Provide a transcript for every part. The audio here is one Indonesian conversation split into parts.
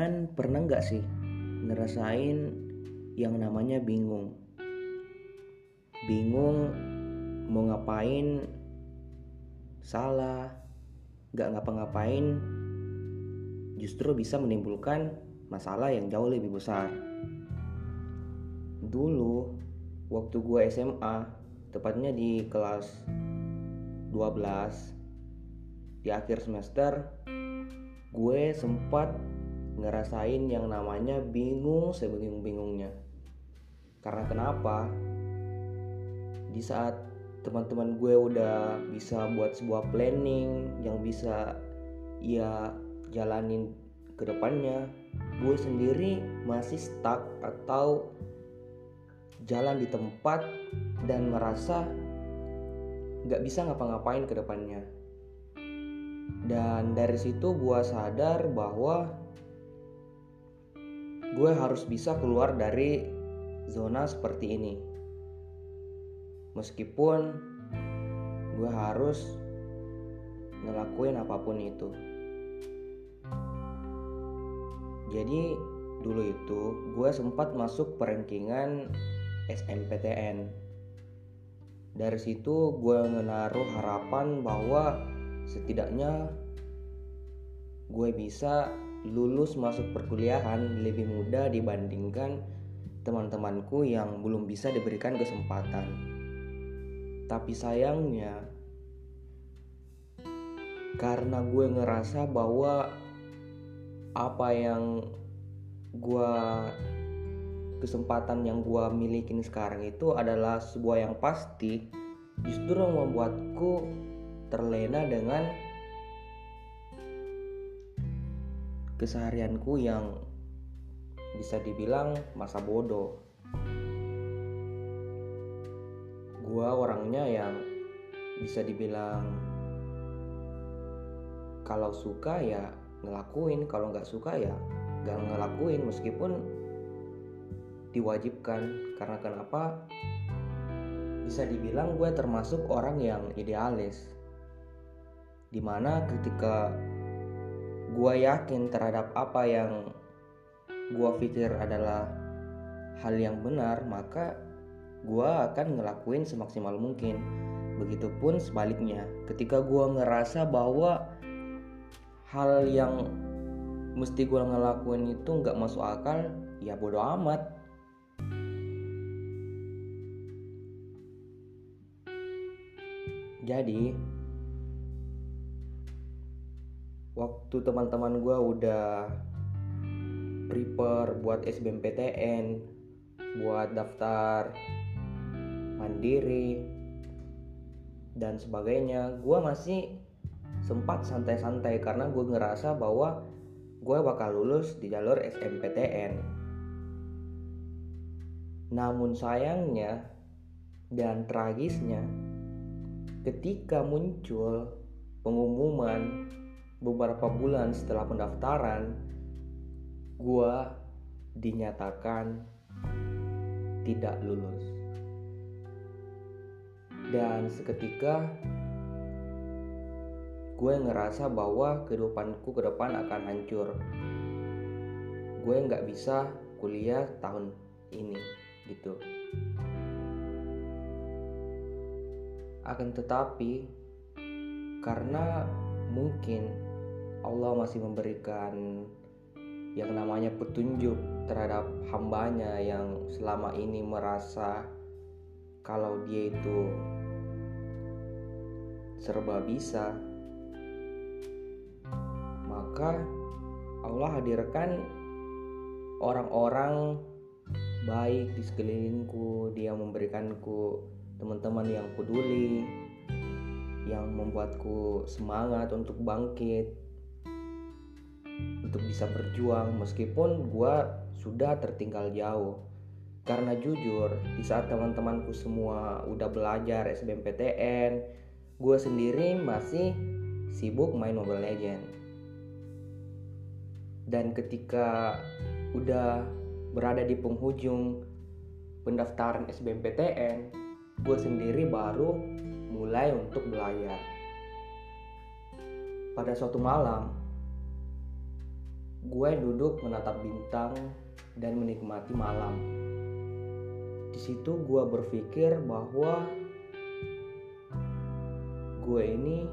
Kalian pernah nggak sih ngerasain yang namanya bingung? Bingung mau ngapain, salah, nggak ngapa-ngapain, justru bisa menimbulkan masalah yang jauh lebih besar. Dulu, waktu gue SMA, tepatnya di kelas 12, di akhir semester, gue sempat ngerasain yang namanya bingung sebingung-bingungnya. Karena kenapa? Di saat teman-teman gue udah bisa buat sebuah planning yang bisa ia jalanin ke depannya, gue sendiri masih stuck atau jalan di tempat dan merasa nggak bisa ngapa-ngapain ke depannya. Dan dari situ gue sadar bahwa gue harus bisa keluar dari zona seperti ini. Meskipun gue harus ngelakuin apa pun itu. Jadi dulu itu gue sempat masuk perankingan SMPTN. Dari situ gue menaruh harapan bahwa setidaknya gue bisa lulus masuk perkuliahan lebih mudah dibandingkan teman-temanku yang belum bisa diberikan kesempatan. Tapi sayangnya, karena gue ngerasa bahwa apa yang gue kesempatan yang gue milikin sekarang itu adalah sebuah yang pasti, justru membuatku terlena dengan keseharianku yang bisa dibilang masa bodoh. Gua orangnya yang bisa dibilang kalau suka ya ngelakuin, kalau nggak suka ya nggak ngelakuin meskipun diwajibkan. Karena kenapa? Bisa dibilang gue termasuk orang yang idealis. Di mana ketika gue yakin terhadap apa yang gue pikir adalah hal yang benar maka gue akan ngelakuin semaksimal mungkin. Begitupun sebaliknya ketika gue ngerasa bahwa hal yang mesti gue ngelakuin itu nggak masuk akal ya bodoh amat. Jadi waktu teman-teman gue udah prepare buat SBMPTN buat daftar mandiri dan sebagainya gue masih sempat santai-santai karena gue ngerasa bahwa gue bakal lulus di jalur SMPTN namun sayangnya dan tragisnya ketika muncul pengumuman beberapa bulan setelah pendaftaran gue dinyatakan tidak lulus. Dan seketika gue ngerasa bahwa kehidupanku ke depan akan hancur. Gue nggak bisa kuliah tahun ini gitu. Akan tetapi karena mungkin Allah masih memberikan yang namanya petunjuk terhadap hambanya yang selama ini merasa kalau dia itu serba bisa maka Allah hadirkan orang-orang baik di sekelilingku dia memberikanku teman-teman yang peduli yang membuatku semangat untuk bangkit untuk bisa berjuang meskipun gue sudah tertinggal jauh. Karena jujur di saat teman-temanku semua udah belajar SBMPTN gue sendiri masih sibuk main Mobile Legend dan ketika udah berada di penghujung pendaftaran SBMPTN gue sendiri baru mulai untuk belajar. Pada suatu malam gue duduk menatap bintang dan menikmati malam. Di situ gue berpikir bahwa gue ini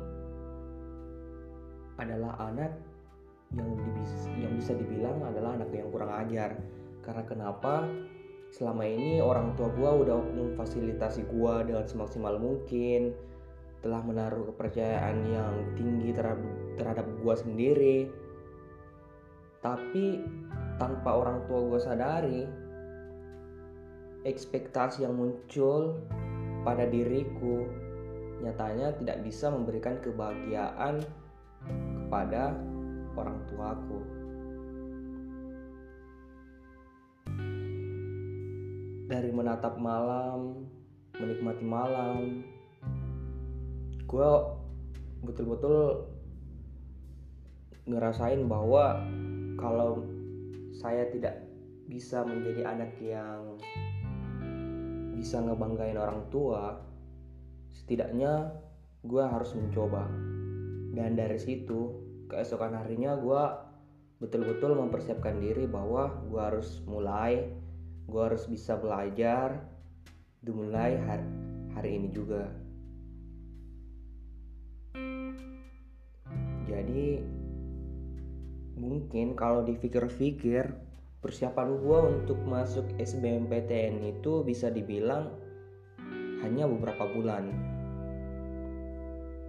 adalah anak yang yang bisa dibilang adalah anak yang kurang ajar. Karena kenapa? Selama ini orang tua gue udah memfasilitasi gue dengan semaksimal mungkin, telah menaruh kepercayaan yang tinggi terhadap terhadap gue sendiri tapi tanpa orang tua gue sadari ekspektasi yang muncul pada diriku nyatanya tidak bisa memberikan kebahagiaan kepada orang tuaku. Dari menatap malam, menikmati malam, gue betul-betul ngerasain bahwa kalau saya tidak bisa menjadi anak yang bisa ngebanggain orang tua setidaknya gue harus mencoba. Dan dari situ keesokan harinya gue betul-betul mempersiapkan diri bahwa gue harus mulai gue harus bisa belajar dimulai hari, hari ini juga. Jadi mungkin kalau dipikir-pikir persiapan gue untuk masuk SBMPTN itu bisa dibilang hanya beberapa bulan.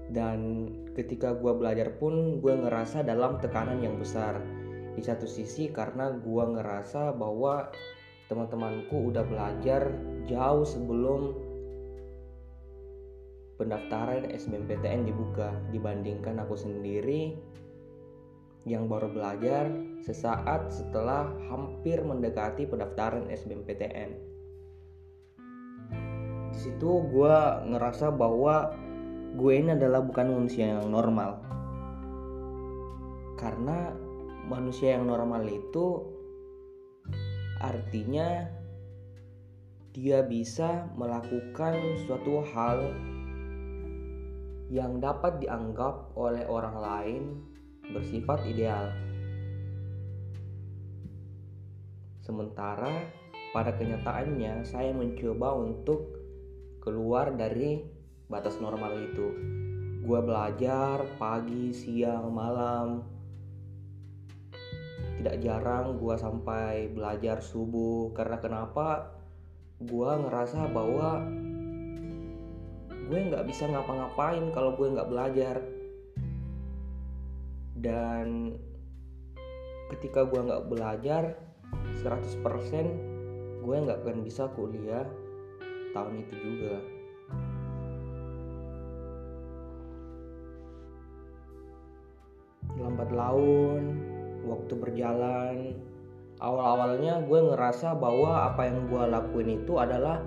Dan ketika gue belajar pun gue ngerasa dalam tekanan yang besar. Di satu sisi karena gue ngerasa bahwa teman-temanku udah belajar jauh sebelum pendaftaran SBMPTN dibuka. Dibandingkan aku sendiri yang baru belajar sesaat setelah hampir mendekati pendaftaran SBMPTN. Di situ gue ngerasa bahwa gue ini adalah bukan manusia yang normal. Karena manusia yang normal itu artinya dia bisa melakukan suatu hal yang dapat dianggap oleh orang lain bersifat ideal. Sementara pada kenyataannya saya mencoba untuk keluar dari batas normal itu. Gua belajar pagi, siang, malam. Tidak jarang gua sampai belajar subuh karena kenapa? Gua ngerasa bahwa gue nggak bisa ngapa-ngapain kalau gue nggak belajar dan ketika gue nggak belajar 100% gue nggak akan bisa kuliah tahun itu juga. Lambat laun waktu berjalan. Awal-awalnya gue ngerasa bahwa apa yang gue lakuin itu adalah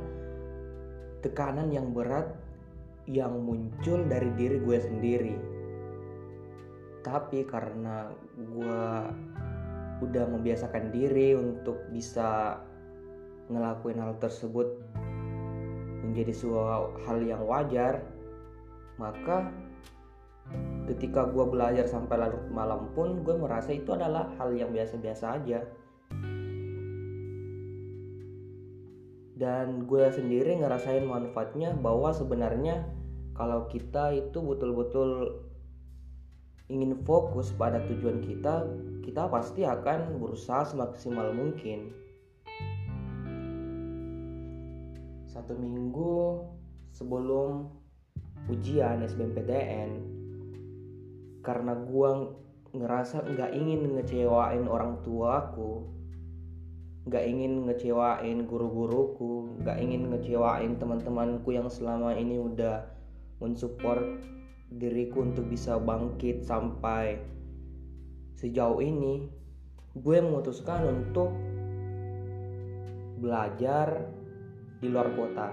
tekanan yang berat yang muncul dari diri gue sendiri tapi karena gue udah membiasakan diri untuk bisa ngelakuin hal tersebut menjadi suatu hal yang wajar maka ketika gue belajar sampai larut malam pun gue merasa itu adalah hal yang biasa-biasa aja. Dan gue sendiri ngerasain manfaatnya bahwa sebenarnya kalau kita itu betul-betul ingin fokus pada tujuan kita, kita pasti akan berusaha semaksimal mungkin. Satu minggu sebelum ujian SBMPTN, karena gua ngerasa nggak ingin ngecewain orang tuaku, nggak ingin ngecewain guru-guruku, nggak ingin ngecewain teman-temanku yang selama ini udah mensupport diriku untuk bisa bangkit sampai sejauh ini gue memutuskan untuk belajar di luar kota.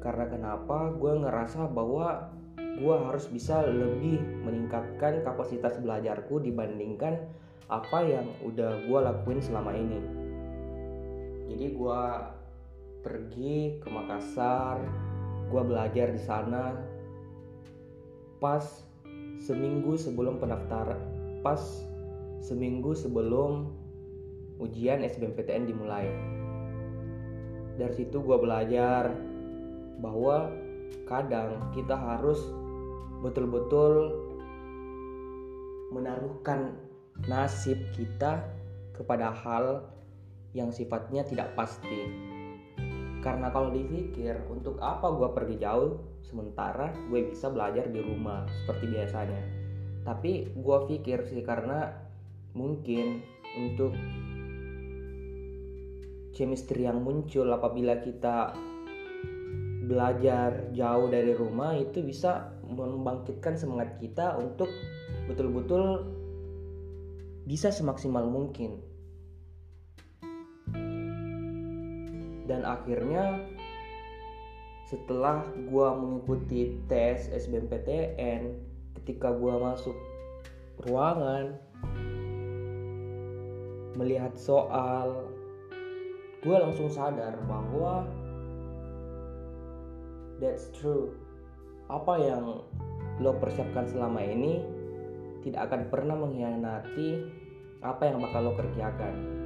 Karena kenapa? Gue ngerasa bahwa gue harus bisa lebih meningkatkan kapasitas belajarku dibandingkan apa yang udah gue lakuin selama ini. Jadi gue pergi ke Makassar gue belajar di sana pas seminggu sebelum pendaftaran pas seminggu sebelum ujian SBMPTN dimulai. Dari situ gue belajar bahwa kadang kita harus betul-betul menaruhkan nasib kita kepada hal yang sifatnya tidak pasti. Karena kalau dipikir untuk apa gue pergi jauh sementara gue bisa belajar di rumah seperti biasanya. Tapi gue pikir sih karena mungkin untuk chemistry yang muncul apabila kita belajar jauh dari rumah itu bisa membangkitkan semangat kita untuk betul-betul bisa semaksimal mungkin. Dan akhirnya setelah gua mengikuti tes SBMPTN ketika gua masuk ruangan melihat soal gua langsung sadar bahwa that's true. Apa yang lo persiapkan selama ini tidak akan pernah mengkhianati apa yang bakal lo kerjakan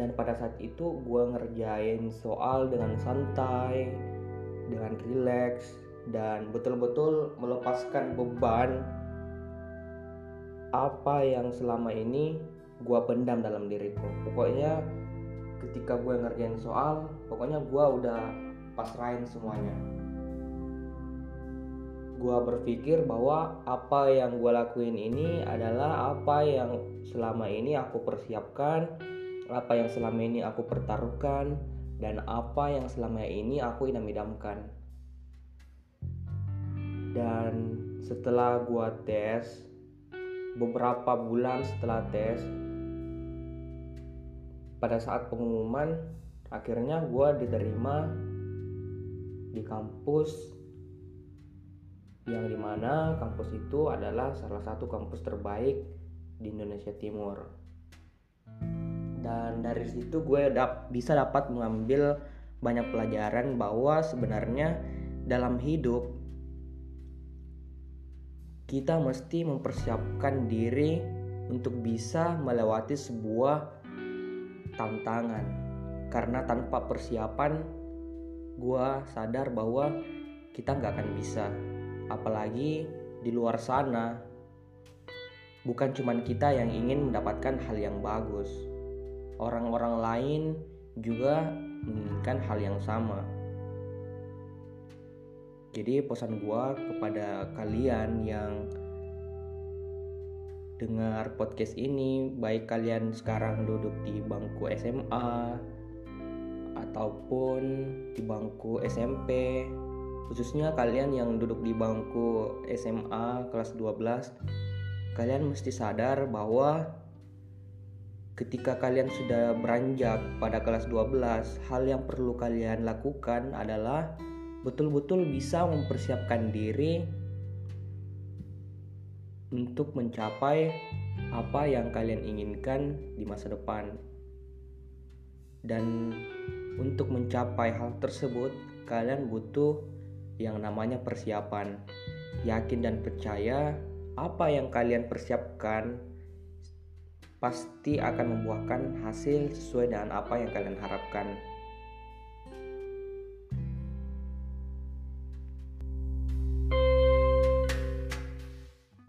dan pada saat itu gue ngerjain soal dengan santai dengan rileks dan betul-betul melepaskan beban apa yang selama ini gue pendam dalam diriku. Pokoknya ketika gue ngerjain soal pokoknya gue udah pasrahin semuanya. Gue berpikir bahwa apa yang gue lakuin ini adalah apa yang selama ini aku persiapkan apa yang selama ini aku pertaruhkan dan apa yang selama ini aku idam-idamkan dan setelah gue tes beberapa bulan setelah tes pada saat pengumuman akhirnya gue diterima di kampus yang di mana kampus itu adalah salah satu kampus terbaik di Indonesia Timur dan dari situ gue dap bisa dapat mengambil banyak pelajaran bahwa sebenarnya dalam hidup kita mesti mempersiapkan diri untuk bisa melewati sebuah tantangan. Karena tanpa persiapan gue sadar bahwa kita nggak akan bisa. Apalagi di luar sana. Bukan cuma kita yang ingin mendapatkan hal yang bagus orang-orang lain juga menginginkan hal yang sama. Jadi pesan gue kepada kalian yang dengar podcast ini baik kalian sekarang duduk di bangku SMA ataupun di bangku SMP khususnya kalian yang duduk di bangku SMA kelas 12 kalian mesti sadar bahwa ketika kalian sudah beranjak pada kelas 12 hal yang perlu kalian lakukan adalah betul-betul bisa mempersiapkan diri untuk mencapai apa yang kalian inginkan di masa depan dan untuk mencapai hal tersebut, kalian butuh yang namanya persiapan. Yakin dan percaya apa yang kalian persiapkan pasti akan membuahkan hasil sesuai dengan apa yang kalian harapkan.